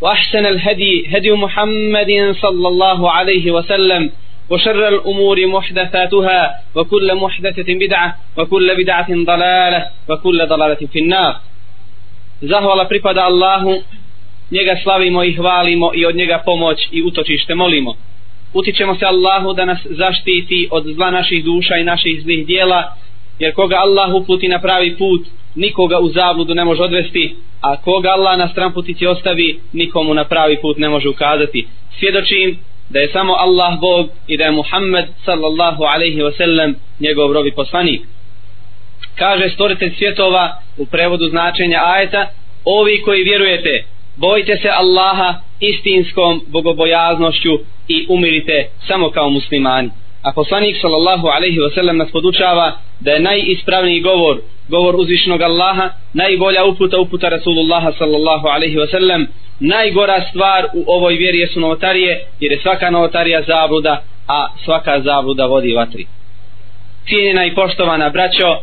وأحسن الهدي هدي محمد صلى الله عليه وسلم وشر الأمور محدثاتها وكل محدثة بدعة وكل بدعة ضلالة وكل ضلالة في النار Zahvala pripada Allahu, njega slavimo i hvalimo i od njega pomoć i utočište molimo. Utičemo se Allahu da nas zaštiti od zla naših duša i naših zlih dijela, jer koga Allah uputi na pravi put, nikoga u zabludu ne može odvesti, a koga Allah na stran putici ostavi, nikomu na pravi put ne može ukazati. Svjedočim da je samo Allah Bog i da je Muhammed sallallahu alaihi wasallam njegov robi poslanik. Kaže stvoritelj svjetova u prevodu značenja ajeta, ovi koji vjerujete, bojite se Allaha istinskom bogobojaznošću i umirite samo kao muslimani. A poslanik sallallahu alaihi wasallam nas podučava da je najispravniji govor govor uzvišnog Allaha, najbolja uputa uputa Rasulullaha sallallahu alaihi wa sallam, najgora stvar u ovoj vjeri jesu novotarije, jer je svaka novotarija zabluda, a svaka zabluda vodi vatri. Cijenjena i poštovana braćo,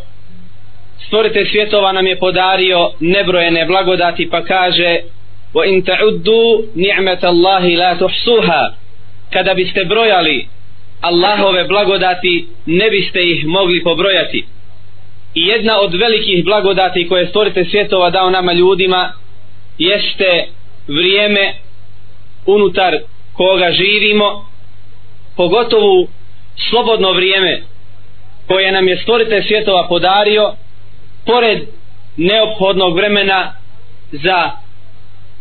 stvorite svjetova nam je podario nebrojene blagodati pa kaže wa in ta'uddu ni'matallahi la tuhsuha kada biste brojali Allahove blagodati ne biste ih mogli pobrojati. I jedna od velikih blagodati koje stvorite svjetova dao nama ljudima jeste vrijeme unutar koga živimo pogotovo slobodno vrijeme koje nam je stvorite svjetova podario pored neophodnog vremena za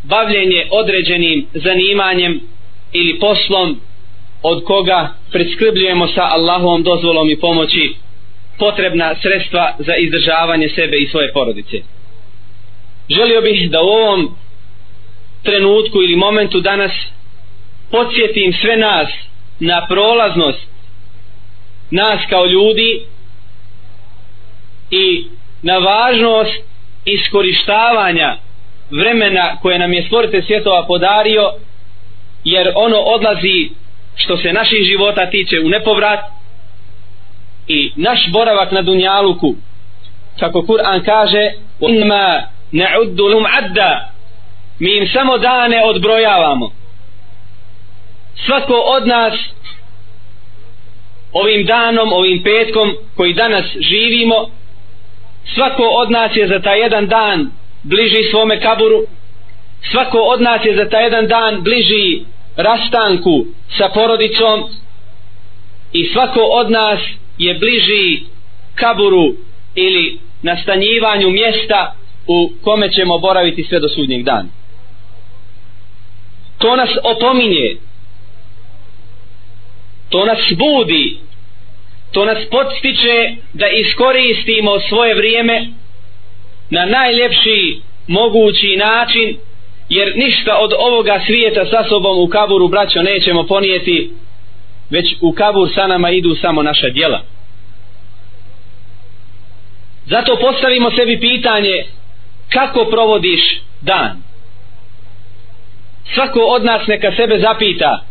bavljenje određenim zanimanjem ili poslom od koga preskrbljujemo sa Allahovom dozvolom i pomoći potrebna sredstva za izdržavanje sebe i svoje porodice. Želio bih da u ovom trenutku ili momentu danas podsjetim sve nas na prolaznost nas kao ljudi i na važnost iskorištavanja vremena koje nam je stvorite svjetova podario jer ono odlazi što se naših života tiče u nepovrat i naš boravak na dunjaluku kako Kur'an kaže inma na'uddu lum adda mi im samo dane odbrojavamo. Svako od nas ovim danom, ovim petkom koji danas živimo svako od nas je za taj jedan dan bliži svome kaburu svako od nas je za taj jedan dan bliži rastanku sa porodicom i svako od nas je bliži kaburu ili nastanjivanju mjesta u kome ćemo boraviti sve do sudnjeg dana. To nas opominje, to nas budi, to nas podstiče da iskoristimo svoje vrijeme na najljepši mogući način, jer ništa od ovoga svijeta sa sobom u kaburu, braćo, nećemo ponijeti već u kabur sa nama idu samo naša djela. Zato postavimo sebi pitanje kako provodiš dan. Svako od nas neka sebe zapita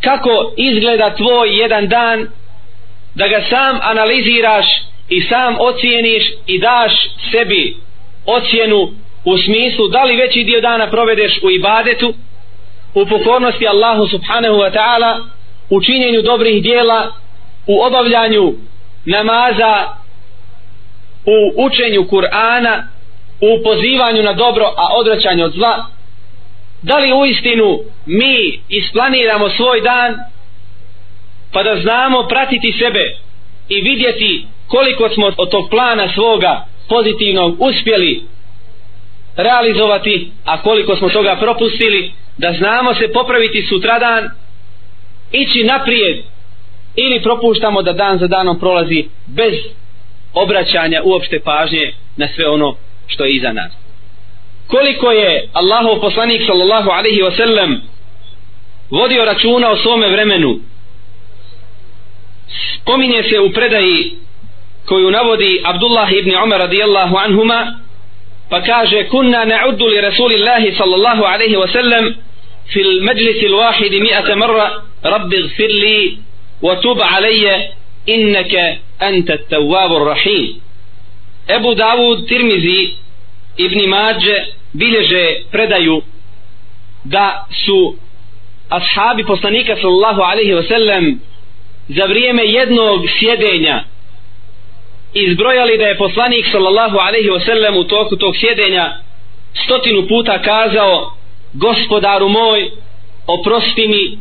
kako izgleda tvoj jedan dan da ga sam analiziraš i sam ocijeniš i daš sebi ocjenu u smislu da li veći dio dana provedeš u ibadetu u pokornosti Allahu subhanahu wa ta'ala u činjenju dobrih dijela, u obavljanju namaza, u učenju Kur'ana, u pozivanju na dobro, a odvraćanju od zla, da li u istinu mi isplaniramo svoj dan pa da znamo pratiti sebe i vidjeti koliko smo od tog plana svoga pozitivnog uspjeli realizovati, a koliko smo toga propustili, da znamo se popraviti sutradan, ići naprijed ili propuštamo da dan za danom prolazi bez obraćanja uopšte pažnje na sve ono što je iza nas. Koliko je Allahov poslanik sallallahu alaihi wa sallam vodio računa o svome vremenu spominje se u predaji koju navodi Abdullah ibn Umar radijallahu anhuma pa kaže kunna na'uddu li rasulillahi sallallahu alaihi wa sallam fil majlisi l-wahidi mi'ata marra. Rabbi gfir li wa tub alaije innaka anta tawwabu rahim. Ebu Davud Tirmizi Ibn Mađe bilježe predaju da su ashabi poslanika sallallahu alaihi wa sallam za vrijeme jednog sjedenja izbrojali da je poslanik sallallahu alaihi wasallam u toku tog sjedenja stotinu puta kazao gospodaru moj oprosti mi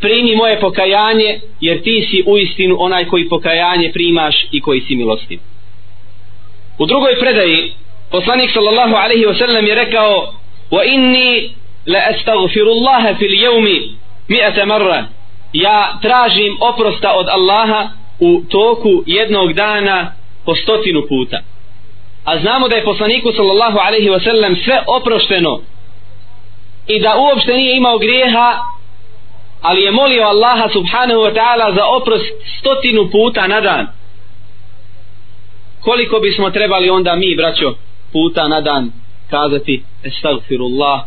primi moje pokajanje jer ti si u istinu onaj koji pokajanje primaš i koji si milostiv. U drugoj predaji poslanik sallallahu alaihi wasallam je rekao wa inni la astaghfirullaha fil jevmi mi'ata marra. Ja tražim oprosta od Allaha u toku jednog dana po stotinu puta. A znamo da je poslaniku sallallahu alaihi wa sallam sve oprošteno i da uopšte nije imao grijeha ali je molio Allaha subhanahu wa ta'ala za oprost stotinu puta na dan. Koliko bismo trebali onda mi braćo puta na dan kazati estagfirullah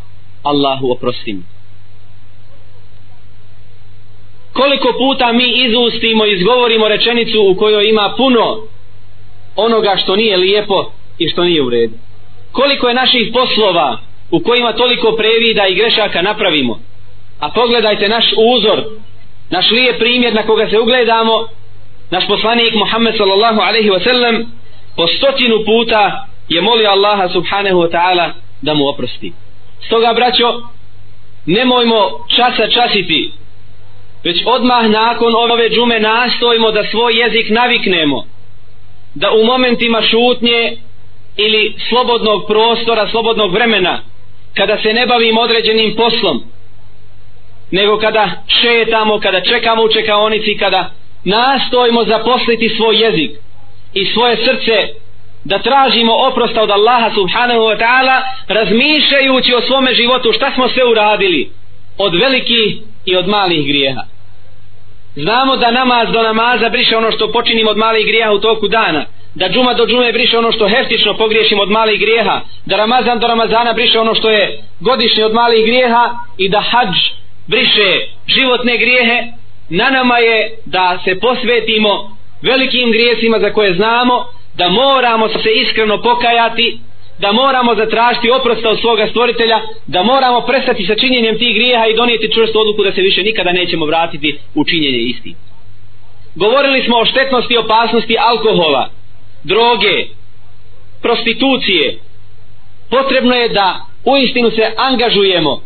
Allahu oprostim. Koliko puta mi izustimo izgovorimo rečenicu u kojoj ima puno onoga što nije lijepo i što nije u redu. Koliko je naših poslova u kojima toliko previda i grešaka napravimo? A pogledajte naš uzor naš lije primjer na koga se ugledamo. Naš poslanik Muhammed sallallahu alaihi wa sallam po stotinu puta je molio Allaha subhanahu wa ta'ala da mu oprosti. Stoga braćo nemojmo časa časiti već odmah nakon ove džume nastojimo da svoj jezik naviknemo da u momentima šutnje ili slobodnog prostora, slobodnog vremena kada se ne bavim određenim poslom nego kada šetamo, kada čekamo u čekaonici, kada nastojimo zaposliti svoj jezik i svoje srce da tražimo oprosta od Allaha subhanahu wa ta'ala razmišljajući o svome životu šta smo sve uradili od velikih i od malih grijeha znamo da namaz do namaza briše ono što počinimo od malih grijeha u toku dana. Da džuma do džume briše ono što heftično pogriješimo od malih grijeha. Da ramazan do ramazana briše ono što je godišnje od malih grijeha i da hađ briše životne grijehe. Na nama je da se posvetimo velikim grijesima za koje znamo da moramo se iskreno pokajati da moramo zatražiti oprosta od svoga stvoritelja da moramo prestati sa činjenjem tih grijeha i donijeti čvrstu odluku da se više nikada nećemo vratiti u činjenje isti. Govorili smo o štetnosti i opasnosti alkohola droge prostitucije. Potrebno je da u istinu se angažujemo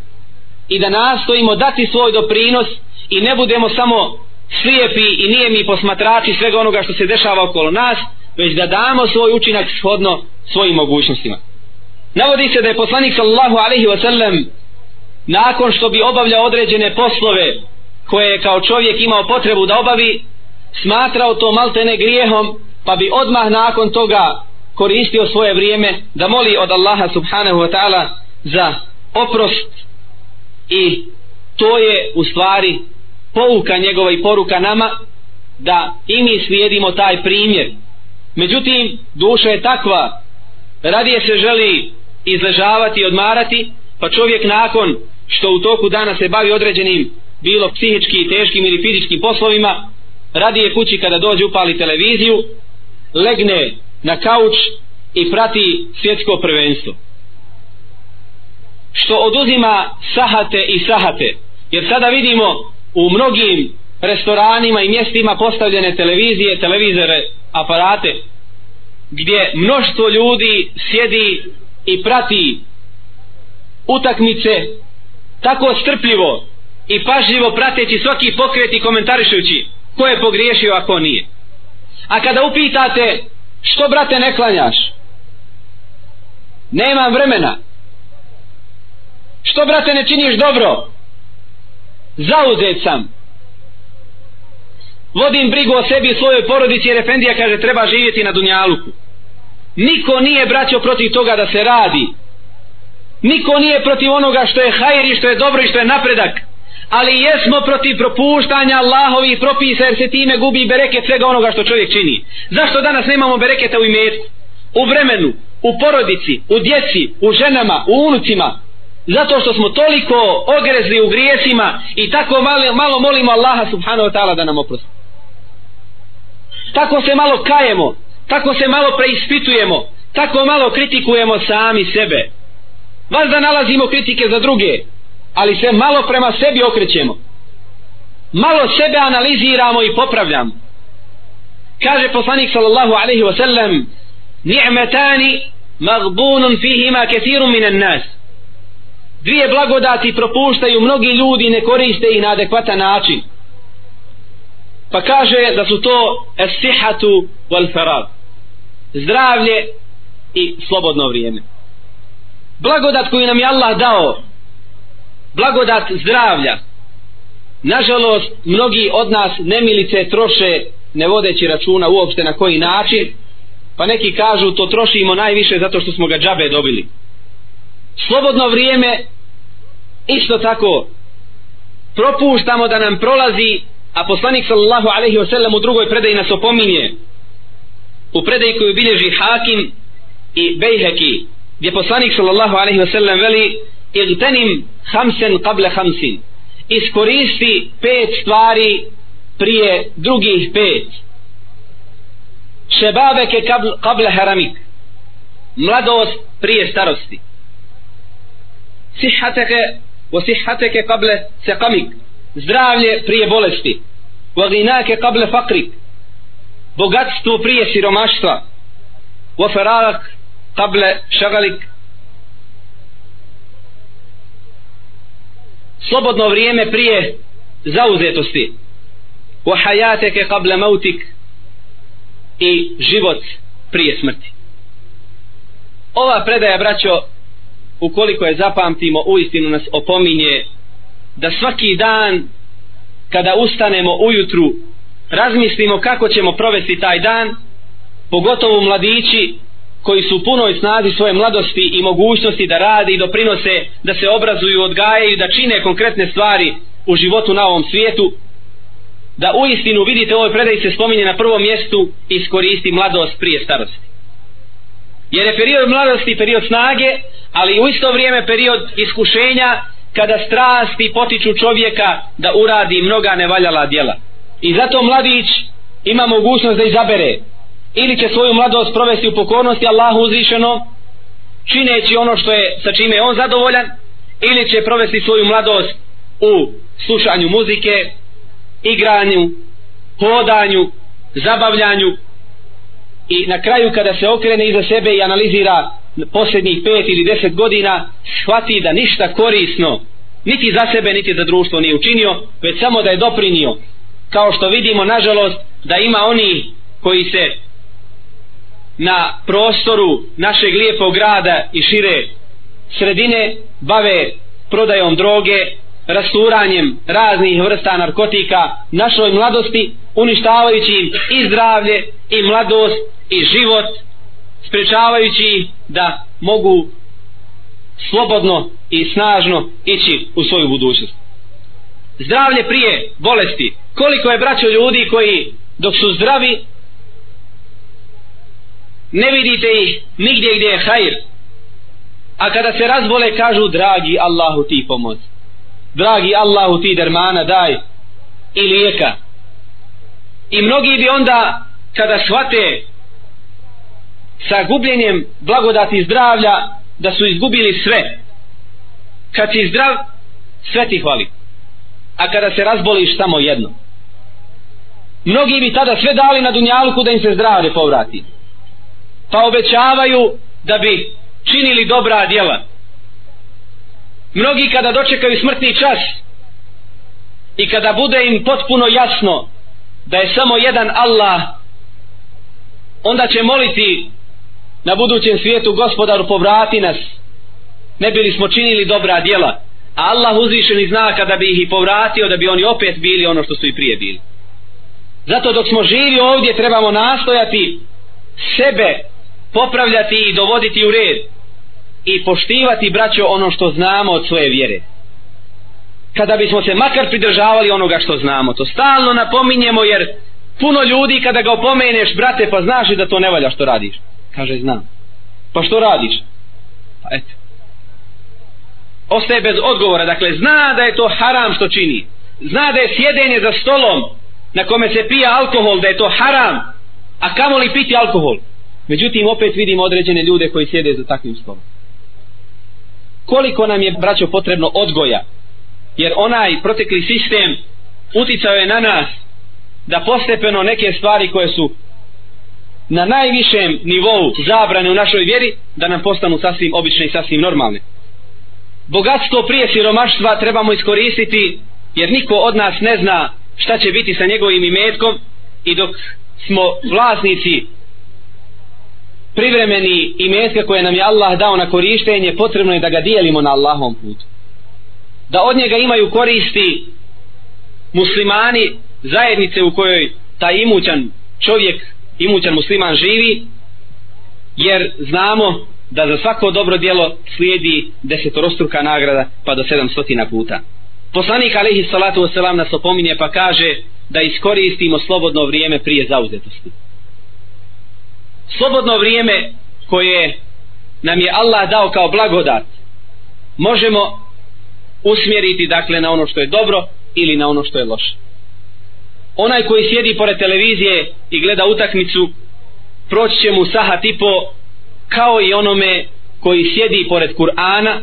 i da nastojimo dati svoj doprinos i ne budemo samo slijepi i nijemi posmatrači svega onoga što se dešava okolo nas već da damo svoj učinak shodno svojim mogućnostima. Navodi se da je poslanik sallallahu alaihi wa sallam nakon što bi obavljao određene poslove koje je kao čovjek imao potrebu da obavi smatrao to maltene grijehom pa bi odmah nakon toga koristio svoje vrijeme da moli od Allaha subhanahu wa ta'ala za oprost i to je u stvari pouka njegova i poruka nama da i mi slijedimo taj primjer međutim duša je takva radije se želi izležavati i odmarati pa čovjek nakon što u toku dana se bavi određenim bilo psihički, teškim ili fizičkim poslovima radije kući kada dođe upali televiziju legne na kauč i prati svjetsko prvenstvo. Što oduzima sahate i sahate. Jer sada vidimo u mnogim restoranima i mjestima postavljene televizije, televizore, aparate gdje mnoštvo ljudi sjedi i prati utakmice tako strpljivo i pažljivo prateći svaki pokret i komentarišući ko je pogriješio ako nije. A kada upitate što brate ne klanjaš? Nemam vremena. Što brate ne činiš dobro? Zauzet sam vodim brigu o sebi i svojoj porodici jer Efendija kaže treba živjeti na Dunjaluku. Niko nije braćo protiv toga da se radi. Niko nije protiv onoga što je hajr i što je dobro i što je napredak. Ali jesmo protiv propuštanja Allahovih propisa jer se time gubi bereket svega onoga što čovjek čini. Zašto danas nemamo bereketa u imetku? U vremenu, u porodici, u djeci, u ženama, u unucima. Zato što smo toliko ogrezli u grijesima i tako malo, malo molimo Allaha subhanahu wa ta'ala da nam oprosti tako se malo kajemo tako se malo preispitujemo tako malo kritikujemo sami sebe. Vas da nalazimo kritike za druge ali se malo prema sebi okrećemo. Malo sebe analiziramo i popravljamo. Kaže poslanik sallallahu alaihi wasallam ni'metani magbunun fihima kethirun minan nas. Dvije blagodati propuštaju mnogi ljudi ne koriste ih na adekvatan način pa kaže da su to esihatu wal farad. Zdravlje i slobodno vrijeme. Blagodat koju nam je Allah dao blagodat zdravlja nažalost mnogi od nas nemilice troše ne vodeći računa uopšte na koji način pa neki kažu to trošimo najviše zato što smo ga džabe dobili. Slobodno vrijeme isto tako propuštamo da nam prolazi a poslanik sallallahu alaihi wa sallam u drugoj predaji nas opominje. U predaji koju bilježi Hakim i Bejheki gdje poslanik sallallahu alaihi wa sallam veli igtenim hamsen qable hamsin iskoristi pet stvari prije drugih pet. Šebabeke qable haramik. Mladost prije starosti. Sihateke wa sihateke qable sekamik zdravlje prije bolesti. O ginake kable bogatstvo prije siromaštva. O ferarak kable slobodno vrijeme prije zauzetosti. Wa hayateke qabla mautik. I život prije smrti. Ova predaja braćo ukoliko je zapamtimo uistinu nas opominje da svaki dan kada ustanemo ujutru razmislimo kako ćemo provesti taj dan pogotovo mladići koji su u punoj snazi svoje mladosti i mogućnosti da rade i doprinose da se obrazuju, odgajaju, da čine konkretne stvari u životu na ovom svijetu, da u istinu vidite ovoj predaj se spominje na prvom mjestu iskoristi mladost prije starosti. Jer je period mladosti period snage, ali u isto vrijeme period iskušenja kada strasti potiču čovjeka da uradi mnoga nevaljala djela. I zato mladić ima mogućnost da izabere ili će svoju mladost provesti u pokornosti Allahu uzvišeno čineći ono što je sa čime je on zadovoljan ili će provesti svoju mladost u slušanju muzike igranju hodanju zabavljanju i na kraju kada se okrene iza sebe i analizira posljednjih pet ili deset godina shvati da ništa korisno niti za sebe niti za društvo nije učinio već samo da je doprinio. Kao što vidimo nažalost da ima oni koji se na prostoru našeg lijepog grada i šire sredine bave prodajom droge, rasturanjem raznih vrsta narkotika našoj mladosti, uništavajući im i zdravlje, i mladost, i život, sprečavajući da mogu slobodno i snažno ići u svoju budućnost. Zdravlje prije bolesti. Koliko je braćo ljudi koji dok su zdravi ne vidite ih nigdje gdje je hajr a kada se razbole kažu dragi Allahu ti pomoz dragi Allahu ti dermana daj i lijeka i mnogi bi onda kada shvate sa gubljenjem blagodati zdravlja da su izgubili sve. Kad si zdrav sve ti hvali. A kada se razboliš samo jedno. Mnogi bi tada sve dali na dunjalku da im se zdravlje povrati. Pa obećavaju da bi činili dobra djela. Mnogi kada dočekaju smrtni čas i kada bude im potpuno jasno da je samo jedan Allah onda će moliti na budućem svijetu gospodaru povrati nas. Ne bili smo činili dobra djela a Allah uzvišeni zna kada bi ih i povratio da bi oni opet bili ono što su i prije bili. Zato dok smo živi ovdje trebamo nastojati sebe popravljati i dovoditi u red i poštivati braćo ono što znamo od svoje vjere. Kada bismo se makar pridržavali onoga što znamo to stalno napominjemo jer puno ljudi kada ga opomeneš brate pa znaš da to ne valja što radiš. Kaže znam. Pa što radiš? Pa eto. Ostaje bez odgovora. Dakle zna da je to haram što čini. Zna da je sjedenje za stolom na kome se pija alkohol da je to haram. A kamo li piti alkohol. Međutim opet vidimo određene ljude koji sjede za takvim stolom. Koliko nam je braćo potrebno odgoja? Jer onaj protekli sistem uticao je na nas da postepeno neke stvari koje su na najvišem nivou zabrane u našoj vjeri da nam postanu sasvim obične i sasvim normalne. Bogatstvo prije siromaštva trebamo iskoristiti jer niko od nas ne zna šta će biti sa njegovim imetkom i dok smo vlasnici privremeni imetka koje nam je Allah dao na korištenje potrebno je da ga dijelimo na Allahom putu. Da od njega imaju koristi muslimani zajednice u kojoj taj imućan čovjek imućan musliman živi jer znamo da za svako dobro djelo slijedi desetorostruka nagrada pa do sedamstotina puta. Poslanik alaihi salatu wasalam nas opominje pa kaže da iskoristimo slobodno vrijeme prije zauzetosti. Slobodno vrijeme koje nam je Allah dao kao blagodat možemo usmjeriti dakle na ono što je dobro ili na ono što je loše onaj koji sjedi pored televizije i gleda utakmicu proći će mu saha tipo kao i onome koji sjedi pored Kur'ana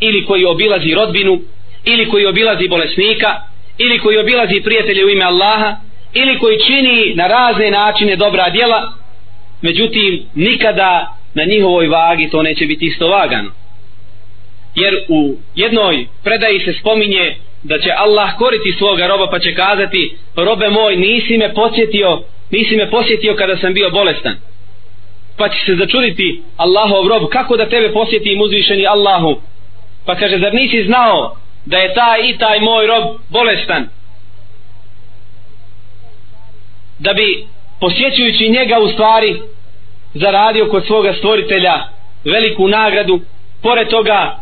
ili koji obilazi rodbinu ili koji obilazi bolesnika ili koji obilazi prijatelje u ime Allaha ili koji čini na razne načine dobra djela. Međutim nikada na njihovoj vagi to neće biti isto vagano. Jer u jednoj predaji se spominje da će Allah koriti svoga roba pa će kazati robe moj nisi me posjetio nisi me posjetio kada sam bio bolestan. Pa će se začuditi Allahov rob kako da tebe posjeti uzvišeni Allahu? Pa kaže zar nisi znao da je taj i taj moj rob bolestan? Da bi posjećujući njega u stvari zaradio kod svoga stvoritelja veliku nagradu. Pored toga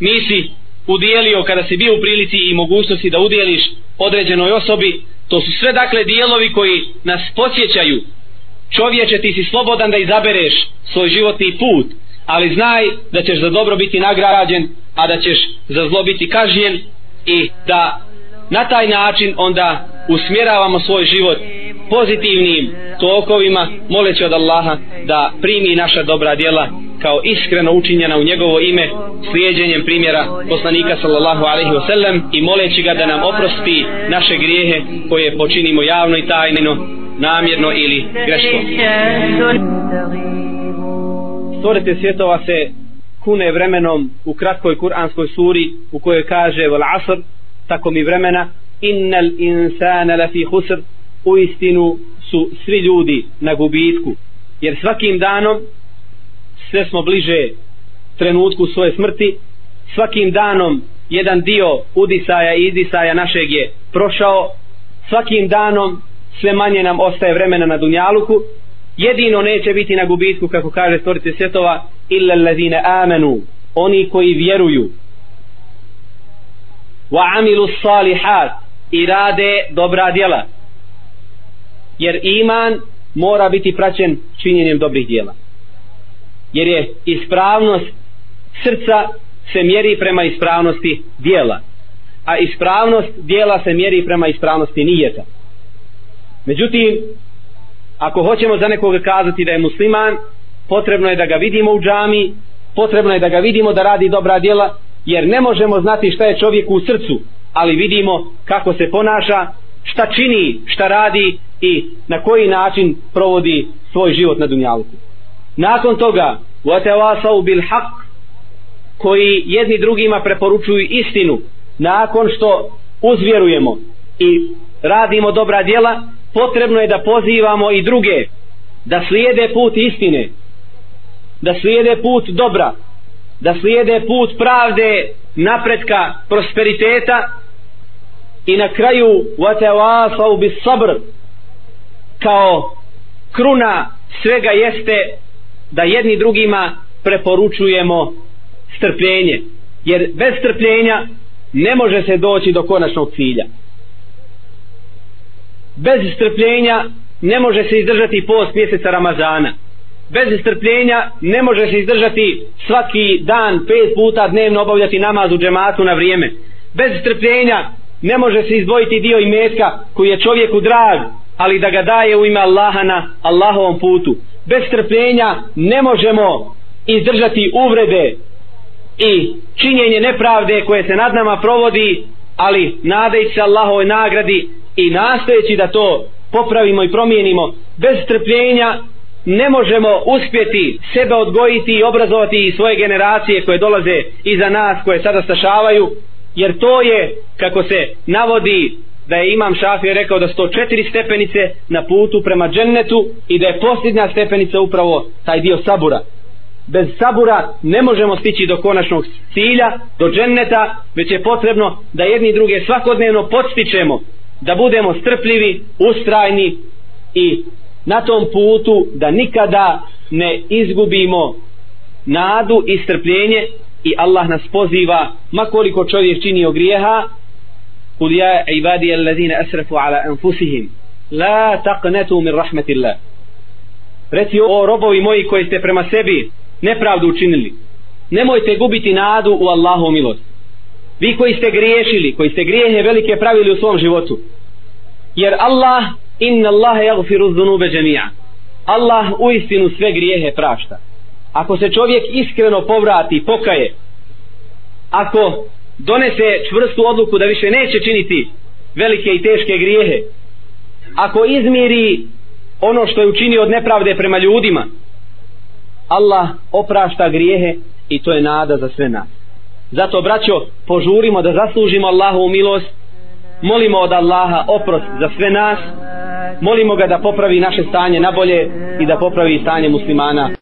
nisi udijelio kada si bio u prilici i mogućnosti da udijeliš određenoj osobi to su sve dakle dijelovi koji nas posjećaju čovječe ti si slobodan da izabereš svoj životni put ali znaj da ćeš za dobro biti nagrađen a da ćeš za zlo biti kažnjen i da na taj način onda usmjeravamo svoj život pozitivnim tokovima moleći od Allaha da primi naša dobra djela kao iskreno učinjena u njegovo ime slijedjenjem primjera poslanika sallallahu alaihi wasallam i moleći ga da nam oprosti naše grijehe koje počinimo javno i tajnino namjerno ili greškom. Stvorite svjetova se kune vremenom u kratkoj kuranskoj suri u kojoj kaže vel asr tako mi vremena innal insana lafi husr u istinu su svi ljudi na gubitku. Jer svakim danom sve smo bliže trenutku svoje smrti svakim danom jedan dio udisaja i izdisaja našeg je prošao svakim danom sve manje nam ostaje vremena na dunjaluku jedino neće biti na gubitku kako kaže stvorice svjetova illa allazine amenu oni koji vjeruju. Wa amilu salihat i rade dobra djela jer iman mora biti praćen činjenjem dobrih djela jer je ispravnost srca se mjeri prema ispravnosti dijela. A ispravnost dijela se mjeri prema ispravnosti nijeta. Međutim ako hoćemo za nekoga kazati da je musliman potrebno je da ga vidimo u džami potrebno je da ga vidimo da radi dobra djela jer ne možemo znati šta je čovjek u srcu ali vidimo kako se ponaša šta čini, šta radi i na koji način provodi svoj život na dunjalku nakon toga وَتَوَاسَوْ بِالْحَقِّ koji jedni drugima preporučuju istinu nakon što uzvjerujemo i radimo dobra djela potrebno je da pozivamo i druge da slijede put istine da slijede put dobra da slijede put pravde napretka prosperiteta i na kraju vatevasau bis sabr kao kruna svega jeste da jedni drugima preporučujemo strpljenje jer bez strpljenja ne može se doći do konačnog cilja. Bez strpljenja ne može se izdržati post mjeseca Ramazana. Bez strpljenja ne može se izdržati svaki dan pet puta dnevno obavljati namaz u džematu na vrijeme. Bez strpljenja ne može se izdvojiti dio imetka koji je čovjeku drag ali da ga daje u ime Allaha na Allahovom putu. Bez strpljenja ne možemo izdržati uvrede i činjenje nepravde koje se nad nama provodi ali nadajući se Allahovoj nagradi i nastojeći da to popravimo i promijenimo bez strpljenja ne možemo uspjeti sebe odgojiti i obrazovati i svoje generacije koje dolaze iza nas koje sada stašavaju jer to je kako se navodi da je imam šafir rekao da sto četiri stepenice na putu prema džennetu i da je posljednja stepenica upravo taj dio sabura. Bez sabura ne možemo stići do konačnog cilja do dženneta već je potrebno da jedni druge svakodnevno podstičemo da budemo strpljivi ustrajni i na tom putu da nikada ne izgubimo nadu i strpljenje i Allah nas poziva makoliko čovjek čini grijeha قل يا عبادي الذين أسرفوا على أنفسهم لا تقنتوا من رحمة الله Reci o robovi moji koji ste prema sebi nepravdu učinili. Nemojte gubiti nadu u Allahu milost. Vi koji ste griješili, koji ste grijehe velike pravili u svom životu. Jer Allah, inna Allahe jagfiru dhunube džemija. Allah u istinu sve grijehe prašta. Ako se čovjek iskreno povrati, pokaje, ako donese čvrstu odluku da više neće činiti velike i teške grijehe. Ako izmiri ono što je učinio od nepravde prema ljudima Allah oprašta grijehe i to je nada za sve nas. Zato braćo požurimo da zaslužimo Allahu milost molimo od Allaha oprost za sve nas molimo ga da popravi naše stanje na bolje i da popravi stanje muslimana.